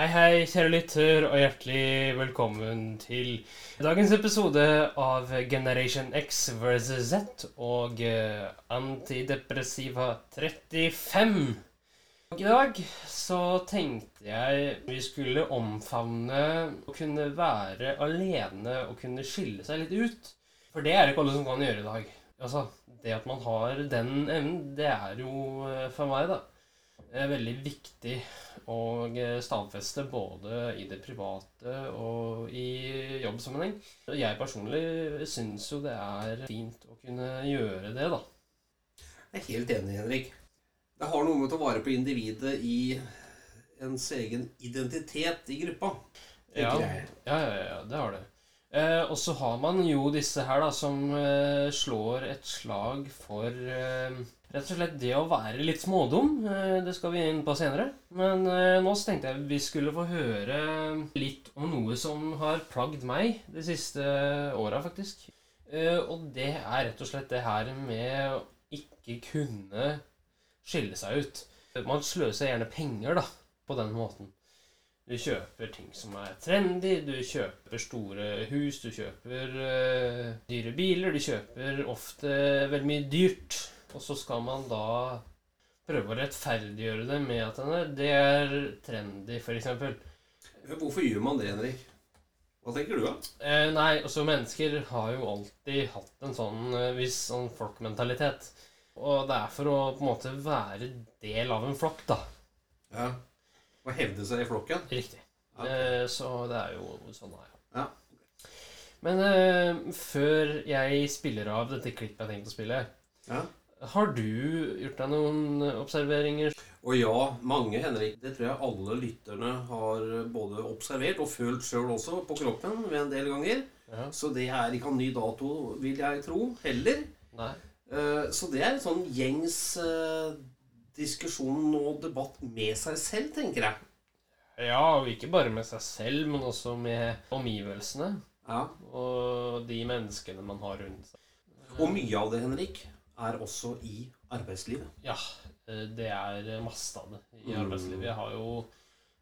Hei, hei, kjære lytter, og hjertelig velkommen til dagens episode av Generation X versus Z og eh, Antidepressiva 35. Og I dag så tenkte jeg vi skulle omfavne å kunne være alene og kunne skille seg litt ut. For det er det ikke alle som kan gjøre i dag. Altså, Det at man har den evnen, det er jo eh, for meg, da, eh, veldig viktig å eh, stadfeste både i det private og i jobbsammenheng. Jeg personlig syns jo det er fint å kunne gjøre det, da. Jeg er helt enig, Henrik. Det har noe med å ta vare på individet i ens egen identitet i gruppa. Ja, ja, ja, ja, det har det. Eh, og så har man jo disse her da, som eh, slår et slag for eh, rett og slett det å være litt smådum. Eh, det skal vi inn på senere. Men eh, nå tenkte jeg vi skulle få høre litt om noe som har plagd meg de siste åra, faktisk. Eh, og det er rett og slett det her med å ikke kunne skille seg ut. Man sløser gjerne penger da, på den måten. Du kjøper ting som er trendy, du kjøper store hus, du kjøper dyre biler, du kjøper ofte veldig mye dyrt. Og så skal man da prøve å rettferdiggjøre det med at det er trendy, f.eks. Hvorfor gjør man det, Henrik? Hva tenker du, da? Eh, nei, også mennesker har jo alltid hatt en sånn eh, viss sånn flokkmentalitet. Og det er for å på en måte være del av en flokk, da. Ja. Og hevde seg i flokken? Riktig. Ja. Eh, så det er jo sånn det er. Ja. Men eh, før jeg spiller av dette klippet jeg har tenkt å spille, Ja. Har du gjort deg noen observeringer? Og ja, mange, Henrik. Det tror jeg alle lytterne har både observert og følt sjøl også på kroppen ved en del ganger. Ja. Så det er ikke en ny dato, vil jeg tro, heller. Nei. Eh, Så det er en sånn gjengs eh, diskusjon og debatt med seg selv, tenker jeg. Ja, og ikke bare med seg selv, men også med omgivelsene. Ja. Og de menneskene man har rundt seg. Og mye av det, Henrik, er også i arbeidslivet. Ja, eh, det er masse av det i Mm. arbeidslivet. Jeg har jo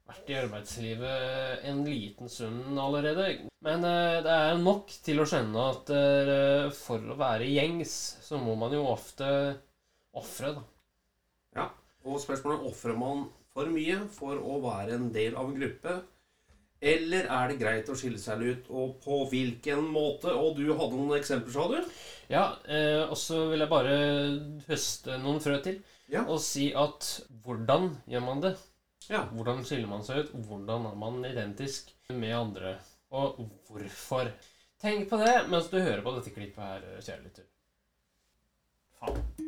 vært i arbeidslivet en liten stund allerede. Men eh, det er nok til å skjønne at eh, for å være gjengs, så må man jo ofte ofre, da. Ja. Og spørsmålet er ofrer man for mye for å være en del av en gruppe, eller er det greit å skille seg ut, og på hvilken måte? Og du hadde noen eksempler, sa du? Ja, eh, og så vil jeg bare høste noen frø til. Ja. Og si at hvordan gjør man det? Ja. Hvordan skiller man seg ut? Hvordan er man identisk med andre? Og hvorfor? Tenk på det mens du hører på dette klippet her, kjære lytter. Faen.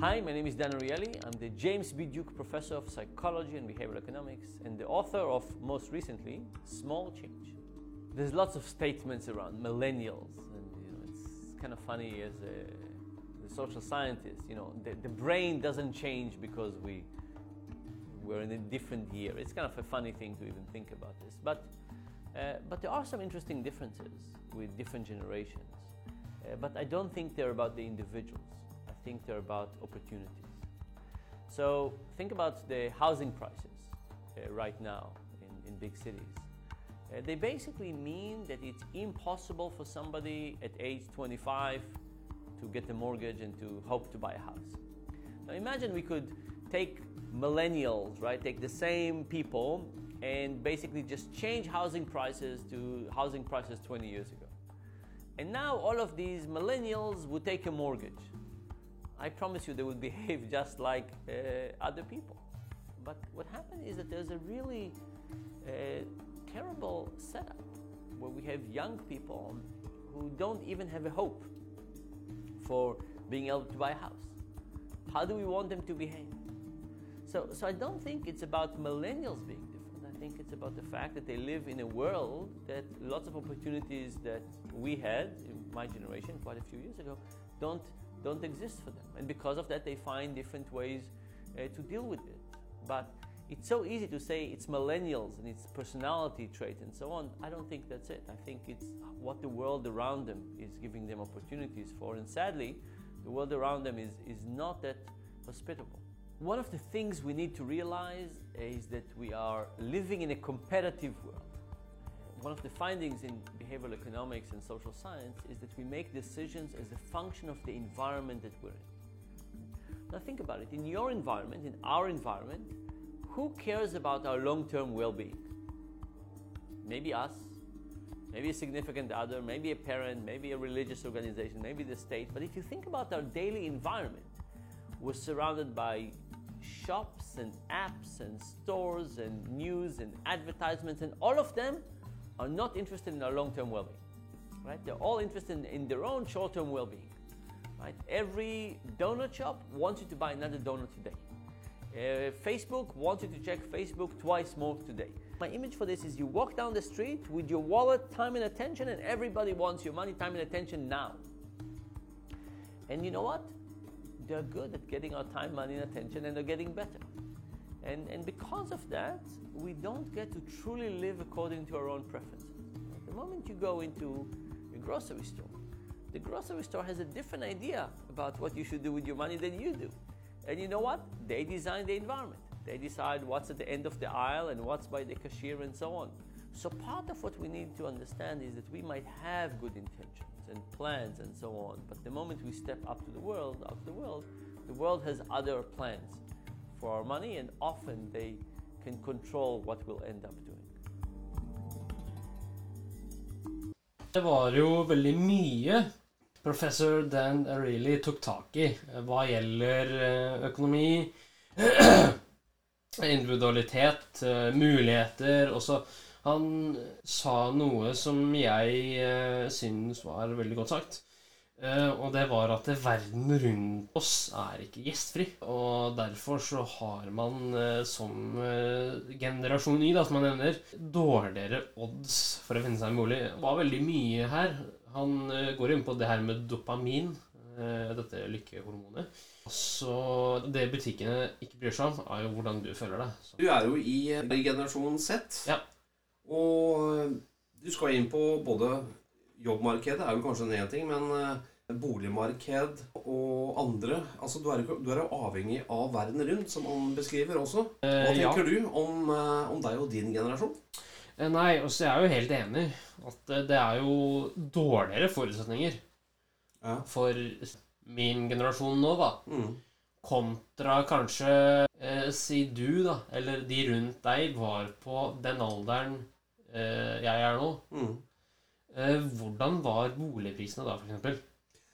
Hi, my name is Dan Ariely. I'm the James B. Duke Professor of Psychology and Behavioral Economics and the author of, most recently, Small Change. There's lots of statements around millennials, and you know, it's kind of funny as a, a social scientist. You know, the, the brain doesn't change because we we're in a different year. It's kind of a funny thing to even think about this, but uh, but there are some interesting differences with different generations. Uh, but I don't think they're about the individuals. Think they're about opportunities. So think about the housing prices uh, right now in, in big cities. Uh, they basically mean that it's impossible for somebody at age 25 to get a mortgage and to hope to buy a house. Now imagine we could take millennials, right? Take the same people and basically just change housing prices to housing prices 20 years ago. And now all of these millennials would take a mortgage. I promise you they would behave just like uh, other people. But what happened is that there's a really uh, terrible setup where we have young people who don't even have a hope for being able to buy a house. How do we want them to behave? So, so I don't think it's about millennials being different. I think it's about the fact that they live in a world that lots of opportunities that we had in my generation quite a few years ago don't don't exist for them. And because of that they find different ways uh, to deal with it. But it's so easy to say it's millennials and it's personality trait and so on. I don't think that's it. I think it's what the world around them is giving them opportunities for. And sadly the world around them is, is not that hospitable. One of the things we need to realize is that we are living in a competitive world one of the findings in behavioral economics and social science is that we make decisions as a function of the environment that we're in. Now, think about it. In your environment, in our environment, who cares about our long term well being? Maybe us, maybe a significant other, maybe a parent, maybe a religious organization, maybe the state. But if you think about our daily environment, we're surrounded by shops and apps and stores and news and advertisements, and all of them are not interested in our long-term well-being. Right? They're all interested in, in their own short-term well-being. Right? Every donut shop wants you to buy another donut today. Uh, Facebook wants you to check Facebook twice more today. My image for this is you walk down the street with your wallet, time and attention, and everybody wants your money, time and attention now. And you know what? They're good at getting our time, money, and attention, and they're getting better. And, and because of that, we don't get to truly live according to our own preferences. The moment you go into a grocery store, the grocery store has a different idea about what you should do with your money than you do. And you know what? They design the environment. They decide what's at the end of the aisle and what's by the cashier and so on. So part of what we need to understand is that we might have good intentions and plans and so on, but the moment we step up to the world, out the world, the world has other plans for our money, and often they can control what we'll end up doing. Det var jo veldig mye professor Dan Ariely tok tak i eh, hva gjelder eh, økonomi, individualitet, eh, muligheter også. Han sa noe som jeg syns var veldig godt sagt. Eh, og det var at verden rundt oss er ikke gjestfri. Og derfor så har man eh, som eh, generasjon Y, da, som man nevner, dårligere odds for å finne seg en bolig. Det var veldig mye her. Han går inn på det her med dopamin, dette lykkehormonet. Så det butikkene ikke bryr seg om, er jo hvordan du føler deg. Så. Du er jo i, i generasjon Z. Ja. Og du skal inn på både Jobbmarkedet er jo kanskje en én ting, men eh, boligmarked og andre Altså, du er, du er jo avhengig av verden rundt, som han beskriver også. Hva tenker ja. du om, eh, om deg og din generasjon? Eh, Nei, altså jeg er jo helt enig at eh, det er jo dårligere forutsetninger Ja. for min generasjon nå, da. Mm. Kontra kanskje eh, si du, da, eller de rundt deg, var på den alderen eh, jeg er nå. Mm. Eh, hvordan var boligprisene da, eksempel?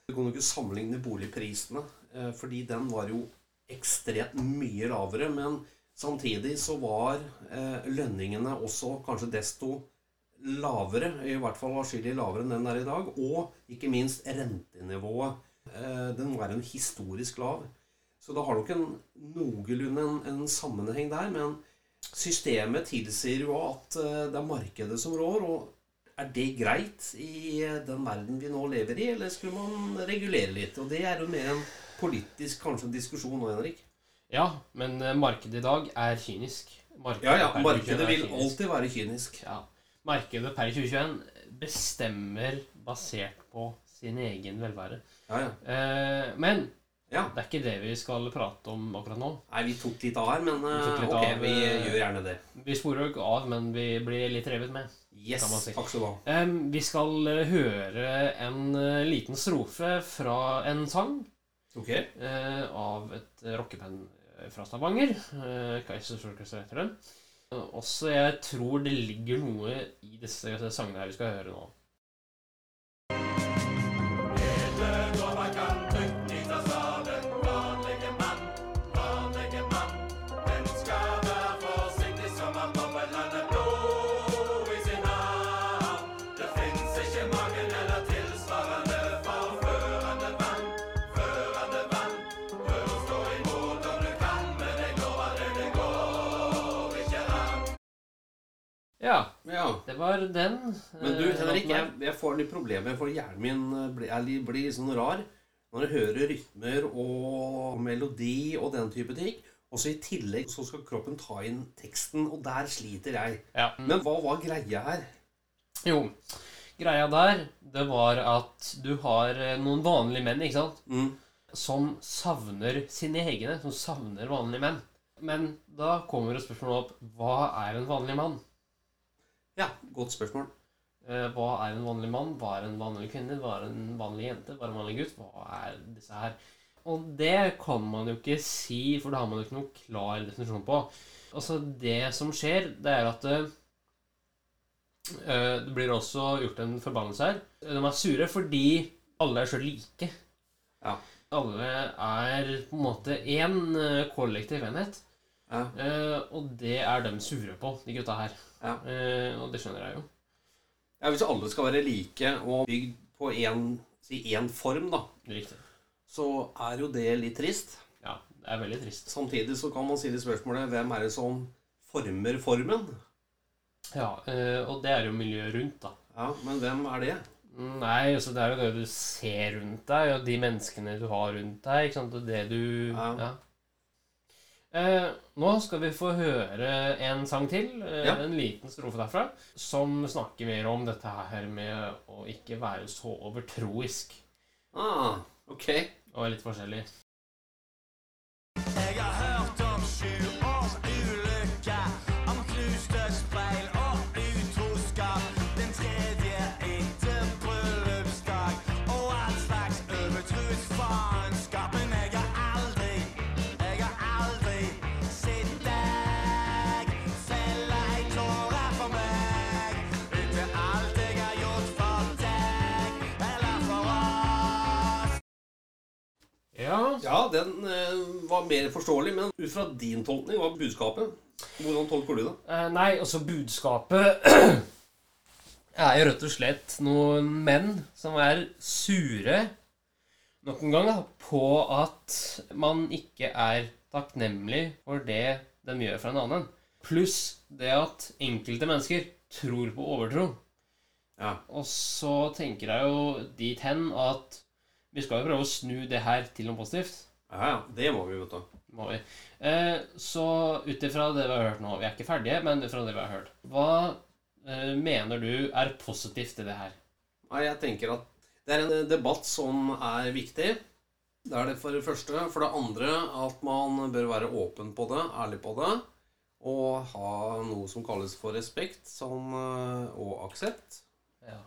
Du kan jo ikke sammenligne boligprisene, eh, fordi den var jo ekstremt mye lavere. Men samtidig så var eh, lønningene også kanskje desto lavere, i hvert fall atskillig lavere enn den er i dag. Og ikke minst rentenivået. Den var en historisk lav. Så det har nok en noenlunde en, en sammenheng der. Men systemet tilsier jo at det er markedet som rår. og er det greit i eh, den verden vi nå lever i, eller skulle man regulere litt? Og det er jo mer en politisk kanskje en diskusjon nå, Henrik. Ja, men eh, markedet i dag er kynisk. Markedet Ja, ja, markedet vil kynisk. alltid være kynisk. Ja. Markedet per 2021 bestemmer basert på sin egen velvære. Ja, ja. Eh, men ja. det er ikke det vi skal prate om akkurat nå. Nei, vi tok litt av her, men eh, litt ok, av, vi gjør gjerne det. Vi sporer jo ikke av, men vi blir litt revet med. Yes, kan man si. takk skal du ha. Um, vi skal eh, høre en eh, liten strofe fra en sang okay. uh, av et rockeband eh, fra Stavanger. Uh, Kaizers Orchestra heter det. Uh, Også jeg tror det ligger noe i disse sangene her vi skal høre nå. Det var den. Men du, eh, Henrik, jeg, jeg får litt problemer, for hjernen min eh, blir, blir sånn rar når jeg hører rytmer og melodi og den type ting. Og så i tillegg så skal kroppen ta inn teksten, og der sliter jeg. Ja. Men hva var greia her? Jo, greia der, det var at du har eh, noen vanlige menn, ikke sant? Mm. Som savner sine egne, som savner vanlige menn. Men da kommer spørsmålet opp hva er en vanlig mann? Ja, godt spørsmål. Eh, Hva er en vanlig mann? Hva er en vanlig kvinne? Hva er en vanlig jente? Hva er en vanlig gutt? Hva er disse her? Og det kan man jo ikke si, for det har man jo ikke noen klar definisjon på. Altså, det som skjer, det er at uh, det blir også gjort en forbannelse her. De er sure fordi alle er så like. Ja. Alle er på en måte én kollektiv enhet. Ja. Eh, og det er de sure på, de gutta her. Ja. Eh, og det skjønner jeg jo. ja, Hvis alle skal være like og bygd på én si én form, da, Riktig. så er jo det litt trist. Ja, det er veldig trist. Samtidig så kan man si det spørsmålet hvem er det som former formen? Ja, eh, og det er jo miljøet rundt, da. Ja, Men hvem er det? Nei, altså det er jo det du ser rundt deg, og de menneskene du har rundt deg, ikke sant, og det du Ja. Ja. Eh, nå skal vi få høre en sang til, eh, Ja. en liten strofe derfra, som snakker mer om dette her med å ikke være så overtroisk, Ah, ok. og litt forskjellig. Ja, Ja, den eh, var mer forståelig, men ut fra din tolkning, hva er budskapet? Hvordan tolker du det? Eh, nei, altså budskapet er jo rett og slett noen menn som er sure nok en gang da, på at man ikke er takknemlig for det de gjør for en annen. Pluss det at enkelte mennesker tror på overtro. Ja. Og så tenker jeg jo dit hen at vi skal jo prøve å snu det her til noe positivt. Ja, ja. Det må vi, vet du. Må vi. Eh, så ut ifra det vi har hørt nå Vi er ikke ferdige, men fra det vi har hørt. Hva eh, mener du er positivt i det her? Nei, jeg tenker at det er en debatt som er viktig. Det er det for det første. For det andre at man bør være åpen på det, ærlig på det. Og ha noe som kalles for respekt som, eh, og aksept. Ja.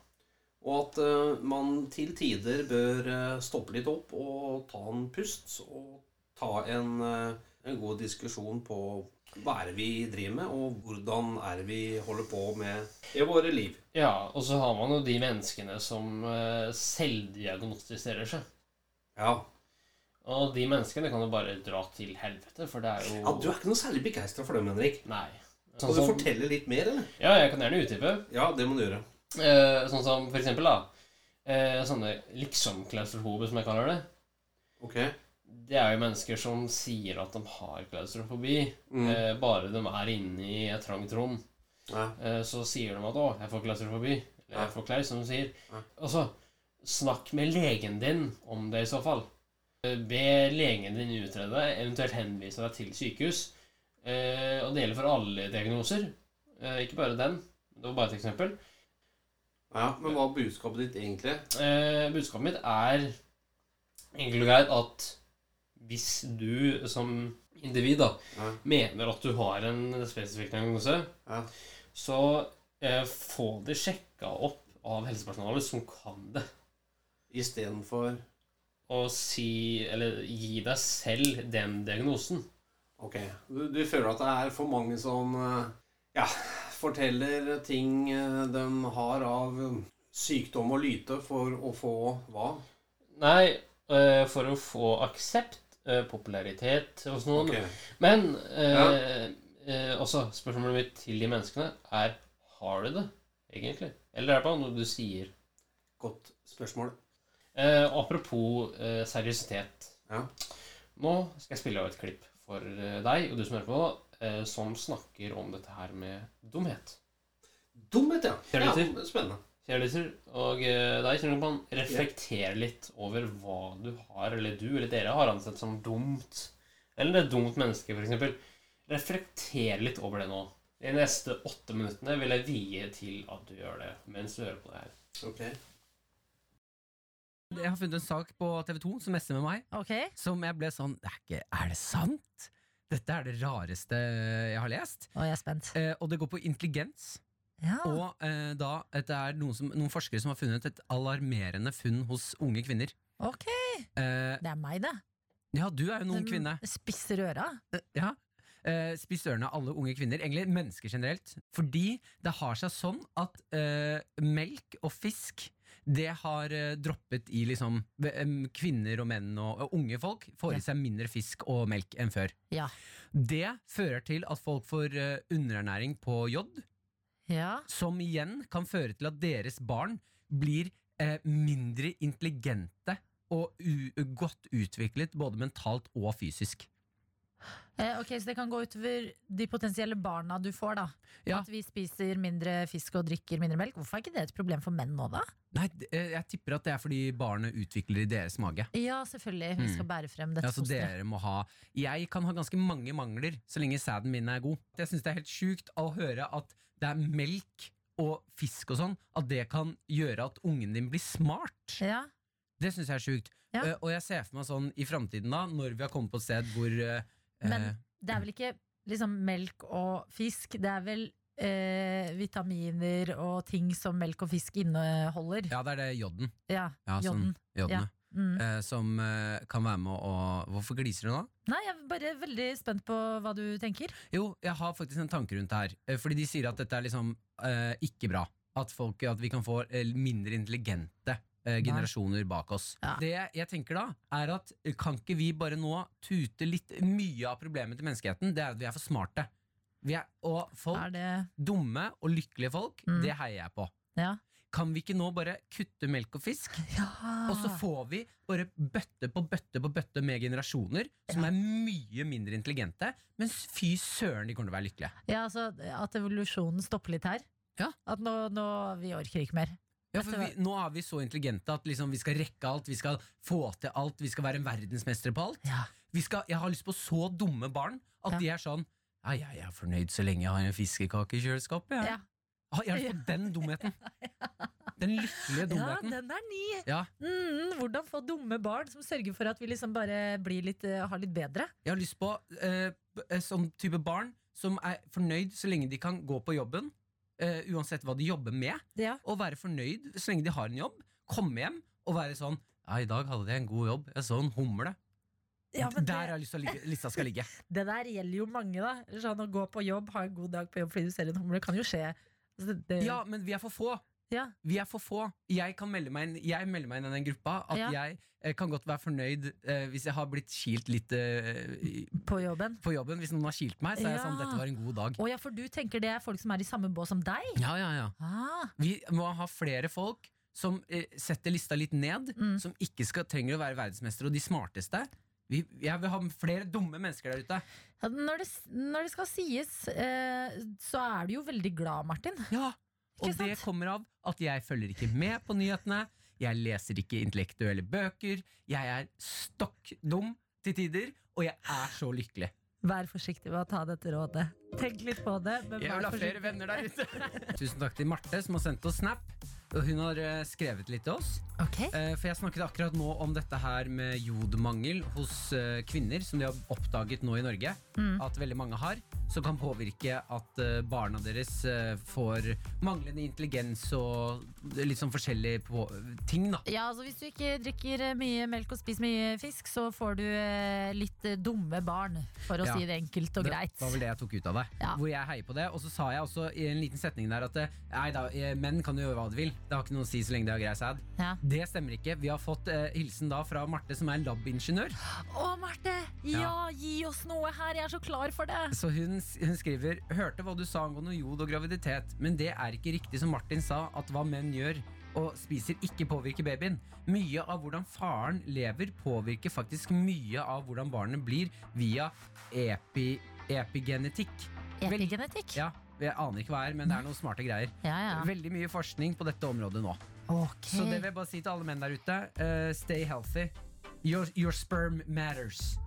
Og at eh, man til tider bør eh, stoppe litt opp og ta en pust. Og ta en, eh, en god diskusjon på hva er det vi driver med, og hvordan er det vi holder på med i våre liv. ja, og så har man jo de menneskene som selvdiagnostiserer seg. Ja. Og de menneskene kan jo bare dra til helvete, for det er jo ja, Du er ikke noe særlig begeistra for dem, Henrik. Nei. Kan du fortelle litt mer, eller? Ja, jeg kan gjerne utdype. Ja, det må du gjøre. Eh, sånn som for eksempel, da. Eh, sånne liksom-klaustrofobe, som jeg kaller det. Ok. Det er jo mennesker som sier at de har klaustrofobi, Mm. eh, bare de er inne i et trangt rom. Ja. Eh, så sier de at 'å, jeg får klaustrofobi', eller. 'jeg får klaus', som de sier. Ja. Altså, snakk med legen din om det i så fall. Eh, Be legen din utrede, eventuelt henvise deg til sykehus. Eh, og det gjelder for alle diagnoser, eh, ikke bare den. Det var bare et eksempel. Ja. Men hva er budskapet ditt egentlig? Eh, budskapet mitt er enkelt og greit at hvis du som individ da, Ja. mener at du har en spesifikk diagnose, Ja. så eh, få det sjekka opp av helsepersonalet som kan det. Istedenfor Å si, eller gi deg selv den diagnosen. Ok. Du, du føler at det er for mange som eh, ja, forteller ting eh, de har av sykdom og lyte for å få hva? Nei, eh, for å få aksept, eh, popularitet hos noen. Okay. Men ja. eh, også spørsmålet mitt til de menneskene er har du det, egentlig? Eller er det bare noe du sier? Godt spørsmål. Eh, apropos eh, seriøsitet. Ja. Nå skal jeg spille av et klipp for deg og du som hører på, eh, som snakker om dette her med dumhet. Dumhet, ja. ja. Spennende. Kjærligheter og eh, deg, kjenner man reflektere litt over hva du har, eller du eller dere har ansett som dumt. Eller et dumt menneske, f.eks. Reflekter litt over det nå. De neste åtte minuttene vil jeg vie til at du gjør det mens du hører på det her. Ok. Jeg har funnet en sak på TV 2 som messer med meg, Okay. som jeg ble sånn Er, ikke, er det sant? Dette er det rareste jeg har lest. nå er spent. Eh, og det går på intelligens. Ja. Og eh, da, det er noen, som, noen forskere som har funnet et alarmerende funn hos unge kvinner. Ok, Eh, det er meg, det. ja, du er jo en ung Den kvinne. Spisser øra. Eh, Ja. Eh, Spiss ørene av alle unge kvinner, egentlig mennesker generelt. Fordi det har seg sånn at eh, melk og fisk det har eh, droppet i liksom Kvinner og menn og, og unge folk får i seg mindre fisk og melk enn før. Ja. Det fører til at folk får eh, underernæring på jod, Ja. som igjen kan føre til at deres barn blir eh, mindre intelligente og godt utviklet både mentalt og fysisk. Eh, ok, Så det kan gå utover de potensielle barna du får, da. Ja. At vi spiser mindre fisk og drikker mindre melk. Hvorfor er ikke det et problem for menn nå, da? Nei, eh, jeg tipper at det er fordi barnet utvikler i deres mage. Ja, selvfølgelig. Vi Mm. skal bære frem dette Ja, så dere må ha Jeg kan ha ganske mange mangler så lenge sæden min er god. Jeg syns det er helt sjukt å høre at det er melk og fisk og sånn, at det kan gjøre at ungen din blir smart. Ja. Det syns jeg er sjukt. Ja. Eh, og jeg ser for meg sånn i framtiden, da, når vi har kommet på et sted hvor eh, Men eh, det er vel ikke liksom melk og fisk. Det er vel eh, vitaminer og ting som melk og fisk inneholder. Ja, det er det joden. Ja, Ja, sånn, jodden. ja. Mm. Eh, som eh, kan være med å Hvorfor gliser du nå? Nei, jeg er bare veldig spent på hva du tenker. Jo, jeg har faktisk en tanke rundt det her. Eh, Fordi de sier at dette er liksom eh, ikke bra. At, folk, at vi kan få mindre intelligente eh, generasjoner bak oss. Ja. Det jeg tenker da, er at eh, kan ikke vi bare nå tute litt Mye av problemet til menneskeheten, det er at vi er for smarte. Vi er, og folk, Er det dumme og lykkelige folk, Mm. det heier jeg på. Ja. Kan vi ikke nå bare kutte melk og fisk? ja. Og så får vi bare bøtte på bøtte på bøtte med generasjoner som Ja. er mye mindre intelligente, mens fy søren, de kommer til å være lykkelige. ja, altså at evolusjonen stopper litt her. Ja. At nå, nå Vi orker ikke mer. Ja, for vi, Nå er vi så intelligente at liksom vi skal rekke alt, vi skal få til alt, vi skal være en verdensmester på alt. Ja. Vi skal, jeg har lyst på så dumme barn at Ja. de er sånn Ja, jeg er fornøyd så lenge jeg har en fiskekake i kjøleskapet. Jeg, Ja. Ah, jeg har lyst på den dumheten. Den lykkelige ja, den er ny! Ja, Mm, hvordan få dumme barn som sørger for at vi liksom bare blir litt, eh, har litt bedre? jeg har lyst på eh, eh, sånn type barn som er fornøyd så lenge de kan gå på jobben, eh, uansett hva de jobber med, Ja. og være fornøyd så lenge de har en jobb. Komme hjem og være sånn Ja, i dag hadde jeg en god jobb. Jeg så en humle. Ja, men Der har jeg lyst til at lista skal ligge. det der gjelder jo mange, da. Sånn Å gå på jobb, ha en god dag på jobb fordi du ser en humle, kan jo skje. Altså, det, det, Ja, men vi er for få. Ja. Vi er for få. Jeg kan melde meg inn, jeg melder meg inn i den gruppa. At Ja. jeg eh, kan godt være fornøyd eh, hvis jeg har blitt kilt litt eh, På jobben. på jobben. Hvis noen har kilt meg, så er jeg sånn dette var en god dag. Oh, ja, for du tenker det er folk som er i samme bås som deg? Ja, ja, ja. Ah, Vi må ha flere folk som eh, setter lista litt ned. Mm. Som ikke skal, trenger å være verdensmestere og de smarteste. Vi, jeg vil ha flere dumme mennesker der ute. ja, når, det, når det skal sies, eh, så er du jo veldig glad, Martin. Ja, Og det kommer av at jeg følger ikke med på nyhetene. Jeg leser ikke intellektuelle bøker. Jeg er stokk dum til tider, og jeg er så lykkelig. Vær forsiktig med å ta dette rådet. Tenk litt på det. Men Jeg vil ha flere venner der ute. Tusen takk til Marte, som har sendt oss snap. Hun har eh, skrevet litt til oss. Ok, Eh, For jeg snakket akkurat nå om dette her med jodmangel hos eh, kvinner, som de har oppdaget nå i Norge. Mm. At veldig mange har. Som kan påvirke at barna deres får manglende intelligens og litt sånn forskjellige ting, da. Ja, altså Hvis du ikke drikker mye melk og spiser mye fisk, så får du litt dumme barn, for å Ja. si det enkelt og greit. Det var vel det jeg tok ut av deg. Ja. Hvor jeg heier på det. Og så sa jeg også i en liten setning der at nei da, menn kan jo gjøre hva de vil. Det har ikke noe å si så lenge de har grei sæd. Ja. Det stemmer ikke. Vi har fått eh, hilsen da fra Marte, som er labingeniør. Å, Marte! Ja, gi oss noe her! Jeg er så klar for det! Så hun, hun skriver Hørte hva du sa angående jod og graviditet, men det er ikke riktig som Martin sa, at hva menn gjør og spiser ikke påvirker babyen. Mye av hvordan faren lever, påvirker faktisk mye av hvordan barnet blir via epi, epigenetikk. Vel- Epigenetikk? Ja, Jeg aner ikke hva er, men det er noen smarte greier. Ja, ja. Veldig mye forskning på dette området nå. Okay. Så det vil jeg bare si til alle menn der ute. Uh, stay healthy. Your, your sperm matters.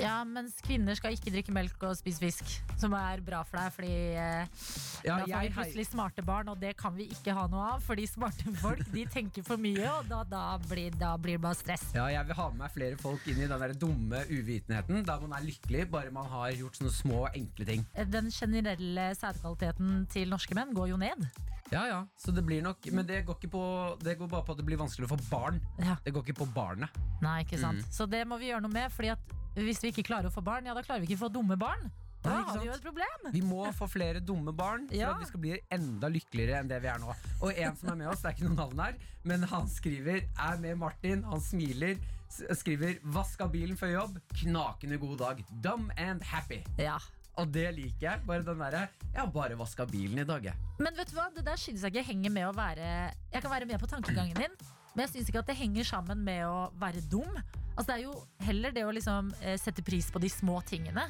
Ja, mens kvinner skal ikke drikke melk og spise fisk, som er bra for deg, fordi eh, Ja, da får vi plutselig smarte barn, og det kan vi ikke ha noe av, fordi smarte folk de tenker for mye, og da, da, blir, da blir det bare stress. ja, jeg vil ha med meg flere folk inn i den der dumme uvitenheten, da man er lykkelig bare man har gjort sånne små, enkle ting. Den generelle sædkvaliteten til norske menn går jo ned. Ja, ja, så det blir nok Men det går, ikke på, det går bare på at det blir vanskelig å få barn. Ja. Det går ikke på barnet. Nei, ikke sant? Mm. Så det må vi gjøre noe med, fordi at hvis vi ikke klarer å få barn, ja, da klarer vi ikke å få dumme barn. Da har vi jo et problem. Vi må få flere dumme barn for Ja. at vi skal bli enda lykkeligere enn det vi er nå. Og en som er med oss, det er ikke noe navn her, men han skriver er med Martin, han smiler, Skriver, 'Vaska bilen før jobb', knakende god dag. Dumb and happy. Ja. Og det liker jeg. Bare den derre 'Jeg har bare vaska bilen i dag', jeg. Men vet du hva, det der synes jeg ikke henger med å være Jeg kan være med på tankegangen din, men jeg syns ikke at det henger sammen med å være dum. Altså Det er jo heller det å liksom eh, sette pris på de små tingene.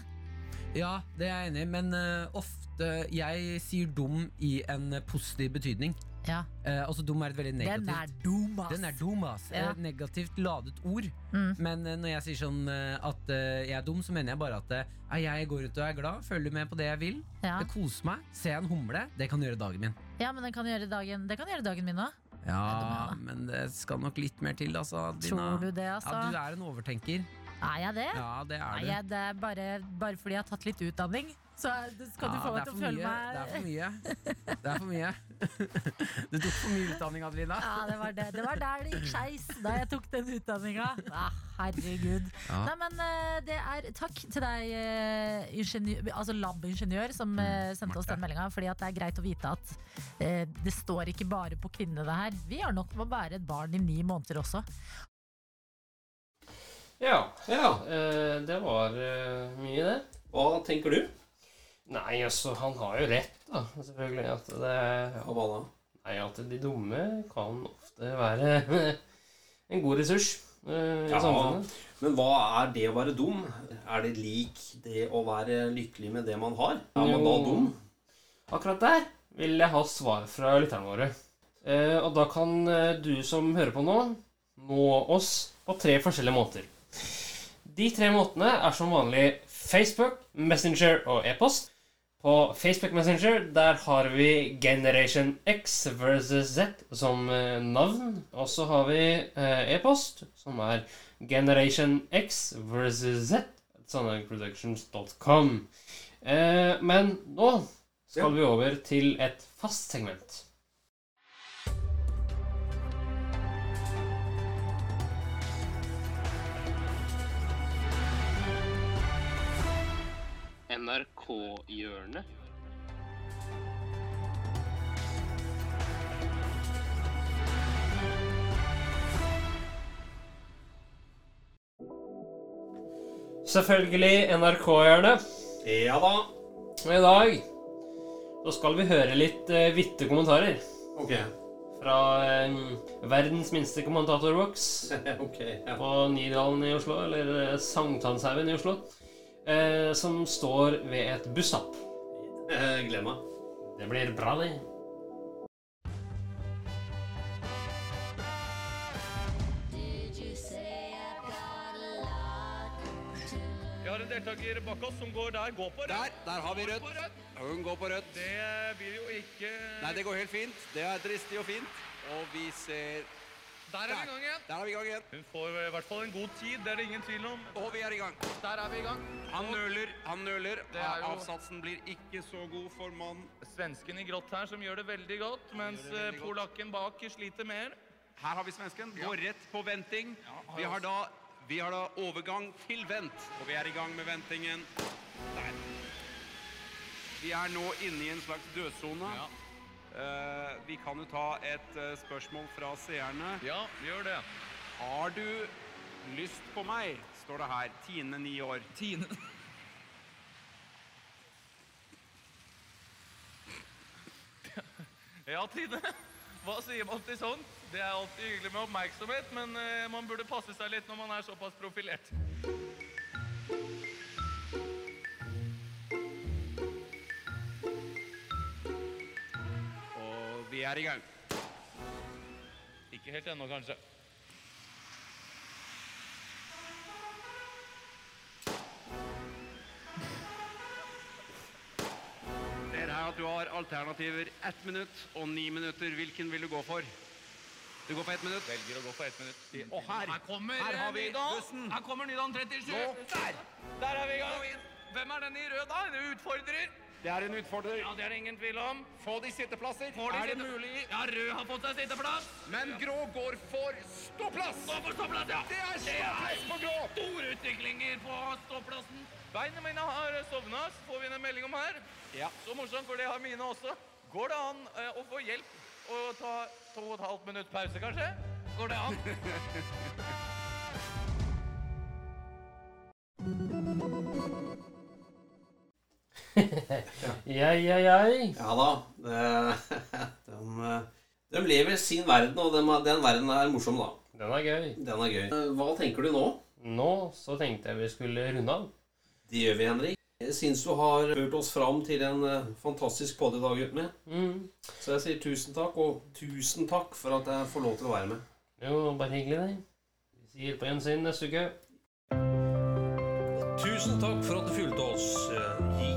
Ja, det er jeg enig i, men eh, ofte Jeg sier dum i en positiv betydning. Ja, Eh, altså dum er et veldig negativt Den er dum, ass. Den er dum, ass. Ja. Negativt ladet ord. Mm. Men eh, når jeg sier sånn eh, at eh, jeg er dum, så mener jeg bare at jeg går ut og er glad, følger med på det jeg vil. Ja. Det koser meg. Ser jeg en humle, det kan gjøre dagen min. ja, men den kan gjøre dagen, det kan gjøre dagen min òg. Ja, dum, men det skal nok litt mer til, altså. Dina. Tror du det, altså? Ja, du er en overtenker. Er jeg det? Ja, det er du. jeg, det er bare, bare fordi jeg har tatt litt utdanning. Så skal ja, du få meg er til å følge føle mye. Det er meg for mye. Det er for mye. Du tok for mye utdanning, Adelina. Ja, det var, det. det var der det gikk skeis da jeg tok den utdanninga. Ah, herregud. Ja. Nei, men eh, det er Takk til deg, eh, ingeniør, altså lab-ingeniør, som mm, sendte oss den meldinga. Fordi at det er greit å vite at eh, det står ikke bare på kvinnene, det her. Vi har nok med å bære et barn i ni måneder også. Ja, Ja, eh, det var eh, mye, det. hva tenker du? Nei, altså, han har jo rett, da. Selvfølgelig. At det Ja, hva da? Nei, at de dumme kan ofte være en god ressurs eh, i Ja. samfunnet. Men hva er det å være dum? Er det lik det å være lykkelig med det man har? Er man da dum? Akkurat der vil jeg ha svar fra lytterne våre. Eh, og da kan du som hører på nå, nå oss på tre forskjellige måter. De tre måtene er som vanlig Facebook, Messenger og e-post. På Facebook Messenger der har vi Generation X versus Z som eh, navn. Og så har vi eh, e-post, som er Generation X versus Z. Sandhagproductions.com. Eh, men nå skal vi over til et fast segment. NRK-hjørnet. Selvfølgelig NRK-hjørnet. Ja da. Og i dag så skal vi høre litt uh, vitte kommentarer Ok. fra um, verdens minste kommentatorboks ok. Ja. på Nydalen i Oslo, eller eh, Sankthanshaugen i Oslo, eh, som står ved et busstopp. Eh, Glem meg. Det blir bra, det. Vi har en deltaker bak oss som går der. Går på rødt. Der, der har vi rødt. rødt. Hun går på rødt. Det blir jo ikke Nei, det går helt fint. Det er dristig og fint. Og vi ser Der er vi i gang igjen. Der er vi i gang igjen. Hun får i hvert fall en god tid, det er det ingen tvil om. Og vi er i gang. Der er vi i gang. Han nøler, han nøler. Det er jo- Avsatsen blir ikke så god for mann. Svensken i grått her som gjør det veldig godt, mens veldig eh, godt. polakken bak sliter mer. Her har vi svensken. Går rett på venting. har Vi har da vi har da overgang til vent, og vi er i gang med ventingen. Der. Vi er nå inne i en slags dødsone. Eh, vi kan jo ta et eh, spørsmål fra seerne. Ja, gjør det. Har du lyst på meg? står det her. Tine, ni år. Tine Ja, Tine. Hva sier man til sånt? Det er alltid hyggelig med oppmerksomhet, men eh, man burde passe seg litt når man er såpass profilert. Er i gang. Ikke helt ennå, kanskje. Ser her at du har alternativer ett minutt og ni minutter. Hvilken vil du gå for? Du går for ett minutt. Velger å gå for ett minutt. Og her, Her kommer her har vi Nydalen. bussen. Her kommer Nydalen 37. Nå. Der! Der er vi i gang. Hvem er den i rød, da? En utfordrer? Det er en utfordrer. Ja, det er det ingen tvil om. Få de sitteplasser. De er det mulig? Ja, rød har fått seg sitteplass. Men grå går for ståplass. Gå for ståplass, ja. Det er ståplass på grå. store utviklinger på ståplassen. Beina mine har sovna, får vi en melding om her. Ja. Så morsomt, for det har mine også. Går det an eh, å få hjelp og ta to og et halvt minutt pause, kanskje? Går det an? Ja, ja, ja. Ja da. De, de lever sin verden, og den, den verden er morsom, da. Den er gøy. Den er gøy. Hva tenker du nå? Nå så tenkte jeg vi skulle runde av. Det gjør vi, Henrik. Jeg syns du har ført oss fram til en eh, fantastisk podd i dag, gutten min. Mm. Så jeg sier tusen takk, og tusen takk for at jeg får lov til å være med. Jo, bare hyggelig, det. Vi sier på gjensyn neste uke. Tusen takk for at du fulgte oss.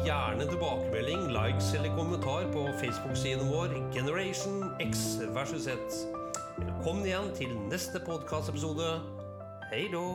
Gjerne tilbakemelding, likes eller kommentar på Facebook-siden vår Generation X versus Z. Velkommen igjen til neste podkastepisode. Hei då!